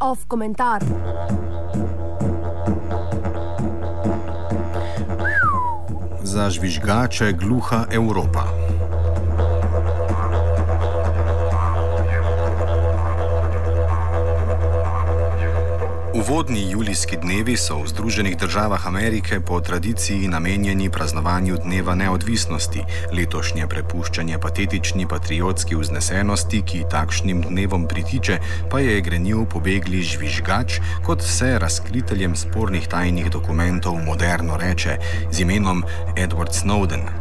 Off komentar. Za žvižgače gluha Evropa. Uvodni julijski dnevi so v Združenih državah Amerike po tradiciji namenjeni praznovanju Dneva neodvisnosti, letošnje prepuščanje patetični patriotski vznesenosti, ki takšnim dnevom pritiče, pa je grenil pobegli žvižgač, kot se razkriteljem spornih tajnih dokumentov moderno reče, z imenom Edward Snowden.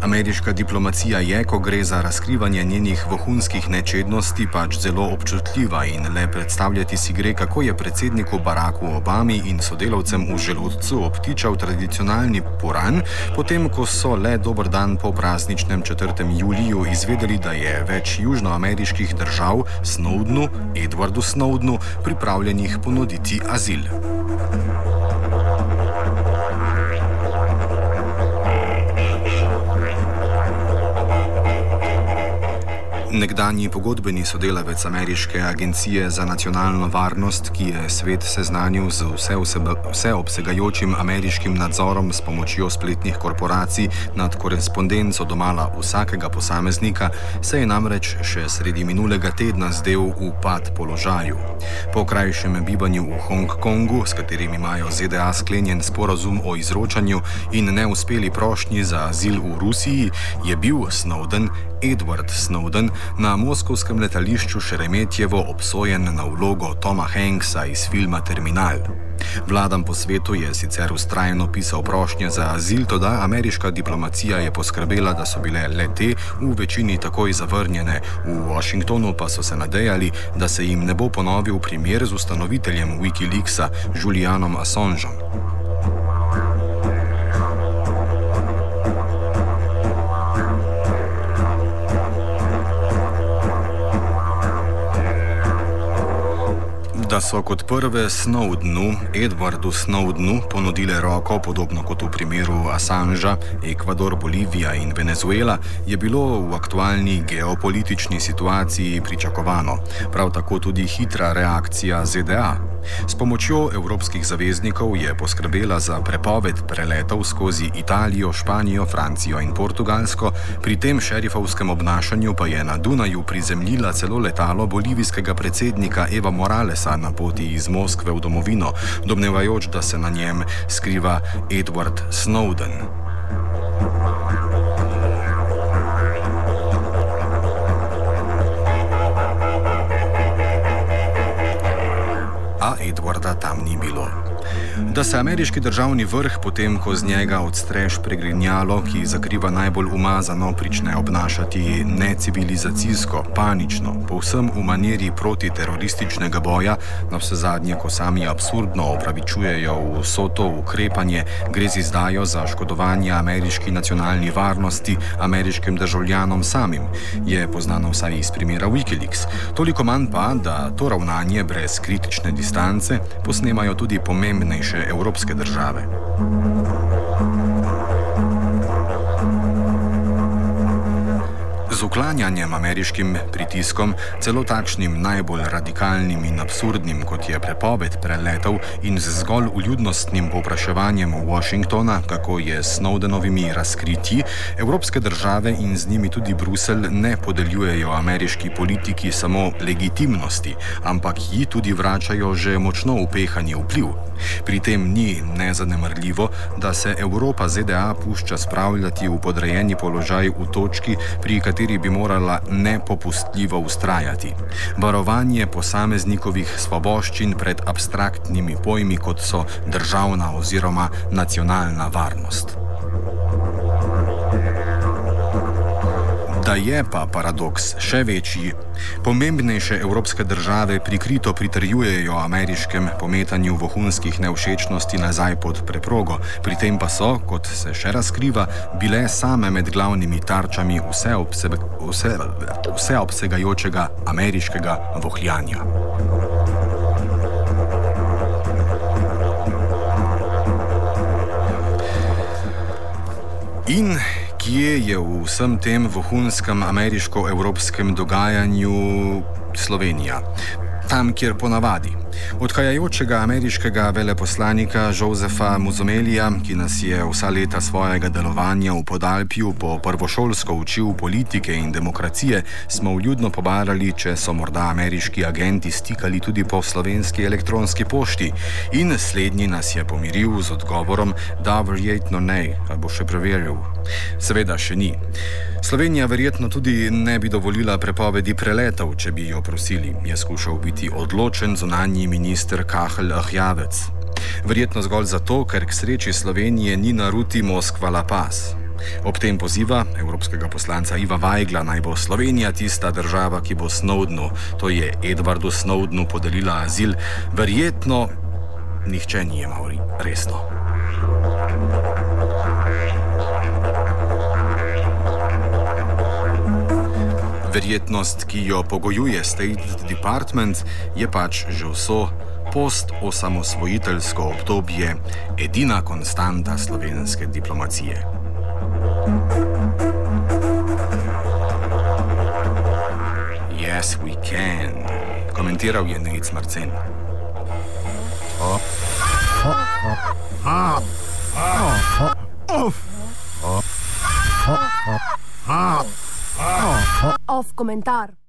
Ameriška diplomacija je, ko gre za razkrivanje njenih vohunskih nečednosti, pač zelo občutljiva in le predstavljati si gre, kako je predsedniku Baracku Obami in sodelavcem v želodcu obtičal tradicionalni puran, potem ko so le dober dan po prazničnem 4. juliju izvedeli, da je več južnoameriških držav Snowdenu, Edwardu Snowdenu, pripravljenih ponuditi azil. Nekdanji pogodbeni sodelavec Ameriške agencije za nacionalno varnost, ki je svet seznanil z vseobsegajočim ameriškim nadzorom s pomočjo spletnih korporacij nad korespondenco domala vsakega posameznika, se je namreč še sredi minulega tedna zdel v pad položaju. Po krajšem bivanju v Hongkongu, s katerim imajo ZDA sklenjen sporozum o izročanju in neuspeli prošnji za azil v Rusiji, je bil Snowden, Edward Snowden, na moskovskem letališču Šeremetjevo obsojen na vlogo Toma Hanksa iz filma Terminal. Vladam po svetu je sicer ustrajno pisal prošnje za azil, tudi ameriška diplomacija je poskrbela, da so bile le te v večini takoj zavrnjene, v Washingtonu pa so se nadejali, da se jim ne bo ponovil primer z ustanoviteljem Wikileaksa Julianom Assangeom. Da so kot prve Snowdenu, Edwardu Snowdenu, ponudile roko, podobno kot v primeru Assangea, Ekvador, Bolivija in Venezuela, je bilo v aktualni geopolitični situaciji pričakovano. Prav tako tudi hitra reakcija ZDA. S pomočjo evropskih zaveznikov je poskrbela za prepoved preletov skozi Italijo, Španijo, Francijo in Portugalsko, pri tem šerifovskem obnašanju pa je na Dunaju prizemljila celo letalo bolivijskega predsednika Eva Moralesa na poti iz Moskve v domovino, domnevajoč, da se na njem skriva Edward Snowden. Edwarda tam ni bilo. Da se ameriški državni vrh, potem ko z njega odstreš pregrinjalo, ki zakriva najbolj umazano, prične obnašati necivilizacijsko, panično, povsem v maniri protiterorističnega boja, na vse zadnje, ko sami absurdno opravičujejo vso to ukrepanje, gre z izdajo za škodovanje ameriški nacionalni varnosti, ameriškim državljanom samim, je poznano vsaj iz primera Wikileaks. Toliko manj pa, da to ravnanje brez kritične distance posnemajo tudi pomembne najpomembnejše evropske države. Uklanjanjem ameriškim pritiskom, celo takšnim najbolj radikalnim in absurdnim, kot je prepoved preletov, in z zgolj uljudnostnim povpraševanjem Washingtona, kako je s Snowdenovimi razkritji, evropske države in z njimi tudi Bruselj ne podeljujejo ameriški politiki samo legitimnosti, ampak ji tudi vračajo že močno upehani vpliv. Pri tem ni nezanemrljivo, da se Evropa ZDA pušča spravljati v podrejeni položaj v točki, pri kateri bi morala nepopustljivo ustrajati. Varovanje posameznikovih svoboščin pred abstraktnimi pojmi, kot so državna oziroma nacionalna varnost. Da je pa paradoks še večji. Pomembnejše evropske države prikrito pritrjujejo ameriškem pometanju vohunskih nevšečnosti nazaj pod preprogo, pri tem pa so, kot se še razkriva, bile same med glavnimi tarčami vseobsegajočega vse ameriškega vohljanja. In kje je v vsem tem vohunskem ameriško-evropskem dogajanju Slovenija? Tam, kjer ponavadi. Odhajajočega ameriškega veleposlanika Josefa Muzomelija, ki nas je vsa leta svojega delovanja v Podalpju po prvošolsko učil politike in demokracije, smo vljudno pobarali, če so morda ameriški agenti stikali tudi po slovenski elektronski pošti. In slednji nas je pomiril z odgovorom, da verjetno ne, a bo še preveril. Seveda še ni. Slovenija verjetno tudi ne bi dovolila prepovedi preletov, če bi jo prosili. Je skušal biti odločen zunanji minister Kahl Ahjavec. Verjetno zgolj zato, ker k sreči Slovenije ni na ruti Moskva-La Paz. Ob tem poziva evropskega poslanca Iva Vajgla naj bo Slovenija tista država, ki bo Snowdenu, to je Edwardu Snowdenu, podelila azil, verjetno nihče ni imel resno. Verjetnost, ki jo pogojuje State Department, je pač že vso post-osamosvojiteljsko obdobje edina konstanta slovenske diplomacije. Yes, we can, komentiral je Nec Marcen. Off komentar.